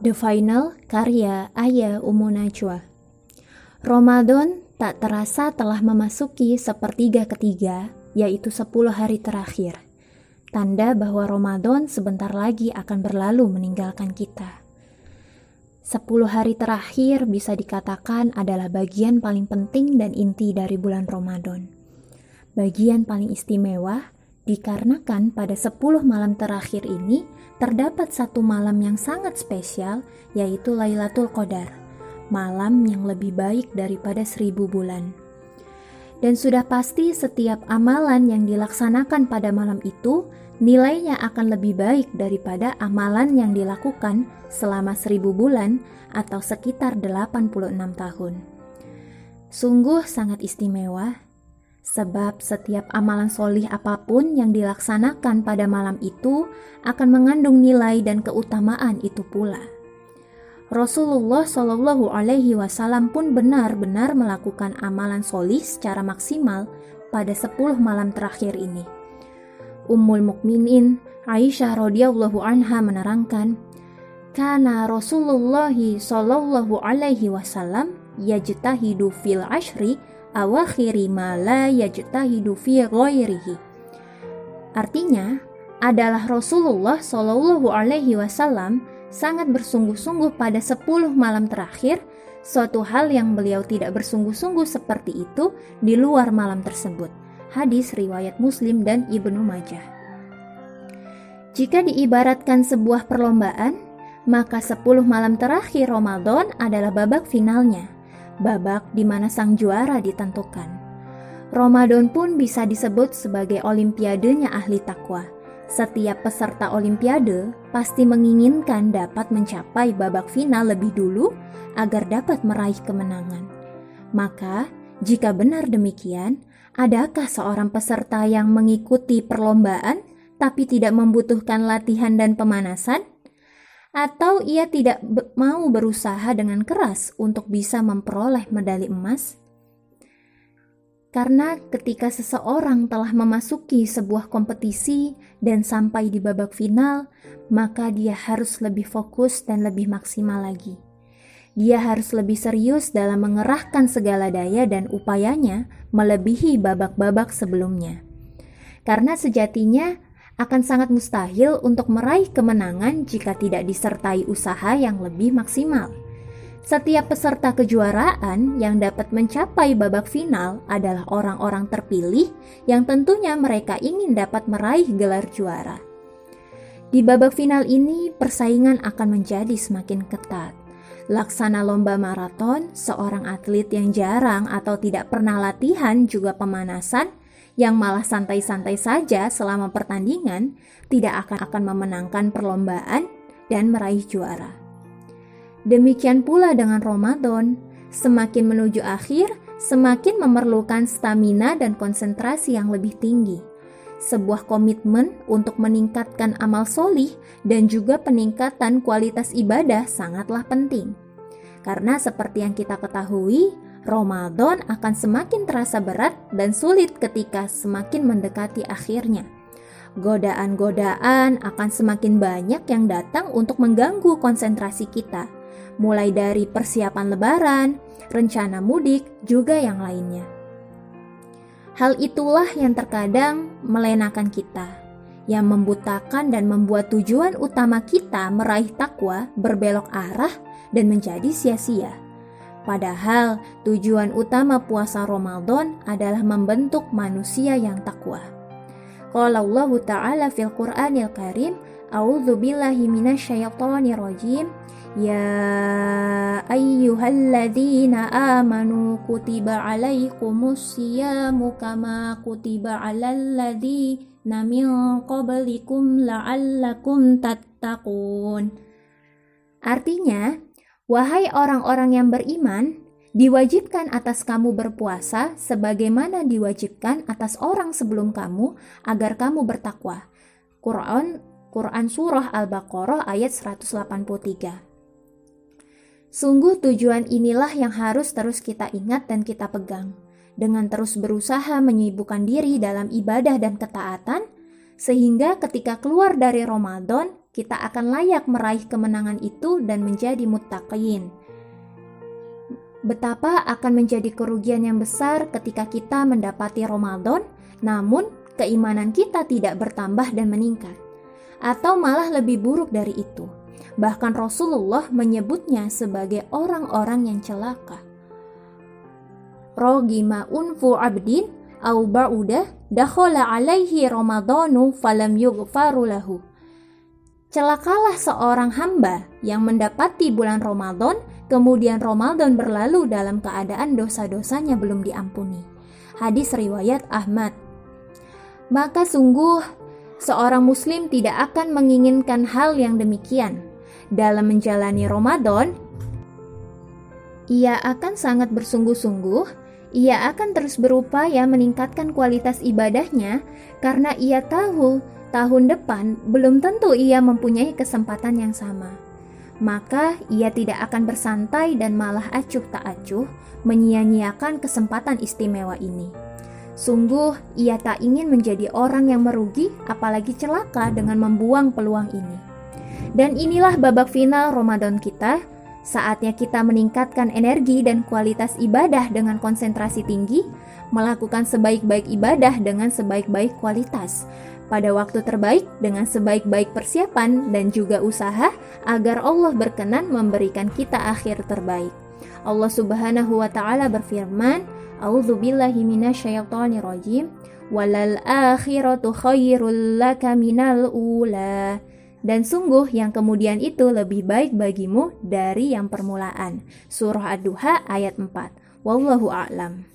The Final karya Aya Umunajwa Ramadan tak terasa telah memasuki sepertiga ketiga, yaitu 10 hari terakhir. Tanda bahwa Ramadan sebentar lagi akan berlalu meninggalkan kita. 10 hari terakhir bisa dikatakan adalah bagian paling penting dan inti dari bulan Ramadan. Bagian paling istimewa dikarenakan pada 10 malam terakhir ini terdapat satu malam yang sangat spesial, yaitu Lailatul Qadar, malam yang lebih baik daripada seribu bulan. Dan sudah pasti setiap amalan yang dilaksanakan pada malam itu nilainya akan lebih baik daripada amalan yang dilakukan selama seribu bulan atau sekitar 86 tahun. Sungguh sangat istimewa Sebab setiap amalan solih apa pun yang dilaksanakan pada malam itu akan mengandung nilai dan keutamaan itu pula. Rasulullah Shallallahu Alaihi Wasallam pun benar-benar melakukan amalan solih secara maksimal pada 10 malam terakhir ini. Ummul Mukminin Aisyah radhiyallahu anha menerangkan, karena Rasulullah Shallallahu Alaihi Wasallam yajtahidu fil ashri awakhiri ma la yajtahidu fi. Artinya, adalah Rasulullah Shallallahu alaihi wasallam sangat bersungguh-sungguh pada 10 malam terakhir, suatu hal yang beliau tidak bersungguh-sungguh seperti itu di luar malam tersebut. Hadis riwayat Muslim dan Ibnu Majah. Jika diibaratkan sebuah perlombaan, maka 10 malam terakhir Ramadan adalah babak finalnya babak di mana sang juara ditentukan. Ramadan pun bisa disebut sebagai olimpiadenya ahli takwa. Setiap peserta olimpiade pasti menginginkan dapat mencapai babak final lebih dulu agar dapat meraih kemenangan. Maka, jika benar demikian, adakah seorang peserta yang mengikuti perlombaan tapi tidak membutuhkan latihan dan pemanasan? Atau ia tidak mau berusaha dengan keras untuk bisa memperoleh medali emas? Karena ketika seseorang telah memasuki sebuah kompetisi dan sampai di babak final, maka dia harus lebih fokus dan lebih maksimal lagi. Dia harus lebih serius dalam mengerahkan segala daya dan upayanya melebihi babak-babak sebelumnya. Karena sejatinya akan sangat mustahil untuk meraih kemenangan jika tidak disertai usaha yang lebih maksimal. Setiap peserta kejuaraan yang dapat mencapai babak final adalah orang-orang terpilih yang tentunya mereka ingin dapat meraih gelar juara. Di babak final ini, persaingan akan menjadi semakin ketat. Laksana lomba maraton, seorang atlet yang jarang atau tidak pernah latihan juga pemanasan yang malah santai-santai saja selama pertandingan tidak akan akan memenangkan perlombaan dan meraih juara. Demikian pula dengan Ramadan, semakin menuju akhir, semakin memerlukan stamina dan konsentrasi yang lebih tinggi. Sebuah komitmen untuk meningkatkan amal solih dan juga peningkatan kualitas ibadah sangatlah penting. Karena seperti yang kita ketahui, Ramadan akan semakin terasa berat dan sulit ketika semakin mendekati akhirnya. Godaan-godaan akan semakin banyak yang datang untuk mengganggu konsentrasi kita, mulai dari persiapan lebaran, rencana mudik, juga yang lainnya. Hal itulah yang terkadang melenakan kita, yang membutakan dan membuat tujuan utama kita meraih takwa berbelok arah dan menjadi sia-sia. Padahal tujuan utama puasa Ramadan adalah membentuk manusia yang takwa. Qala Allah Ta'ala fil Qur'anil Karim, A'udzu billahi minasyaitonir rajim. Ya ayyuhalladzina amanu kutiba alaikumus siyamu kama kutiba alal ladzina min qablikum la'allakum tattaqun. Artinya, Wahai orang-orang yang beriman, diwajibkan atas kamu berpuasa sebagaimana diwajibkan atas orang sebelum kamu agar kamu bertakwa. Quran Quran Surah Al-Baqarah ayat 183 Sungguh tujuan inilah yang harus terus kita ingat dan kita pegang. Dengan terus berusaha menyibukkan diri dalam ibadah dan ketaatan, sehingga ketika keluar dari Ramadan, kita akan layak meraih kemenangan itu dan menjadi muttaqin. Betapa akan menjadi kerugian yang besar ketika kita mendapati Ramadan, namun keimanan kita tidak bertambah dan meningkat, atau malah lebih buruk dari itu. Bahkan Rasulullah menyebutnya sebagai orang-orang yang celaka. Rogima unfu abdin au ba'udah dakhala alaihi ramadanu falam yughfaru lahu. Celakalah seorang hamba yang mendapati bulan Ramadan, kemudian Ramadan berlalu dalam keadaan dosa-dosanya belum diampuni. Hadis riwayat Ahmad. Maka sungguh seorang muslim tidak akan menginginkan hal yang demikian. Dalam menjalani Ramadan, ia akan sangat bersungguh-sungguh, ia akan terus berupaya meningkatkan kualitas ibadahnya karena ia tahu tahun depan belum tentu ia mempunyai kesempatan yang sama. Maka ia tidak akan bersantai dan malah acuh tak acuh menyia-nyiakan kesempatan istimewa ini. Sungguh, ia tak ingin menjadi orang yang merugi, apalagi celaka dengan membuang peluang ini. Dan inilah babak final Ramadan kita. Saatnya kita meningkatkan energi dan kualitas ibadah dengan konsentrasi tinggi, melakukan sebaik-baik ibadah dengan sebaik-baik kualitas, pada waktu terbaik dengan sebaik-baik persiapan dan juga usaha agar Allah berkenan memberikan kita akhir terbaik. Allah Subhanahu wa taala berfirman, "A'udzubillahi. Walal akhiratu khairul laka minal ula." Dan sungguh yang kemudian itu lebih baik bagimu dari yang permulaan. Surah Ad-Duha ayat 4. Wallahu a'lam.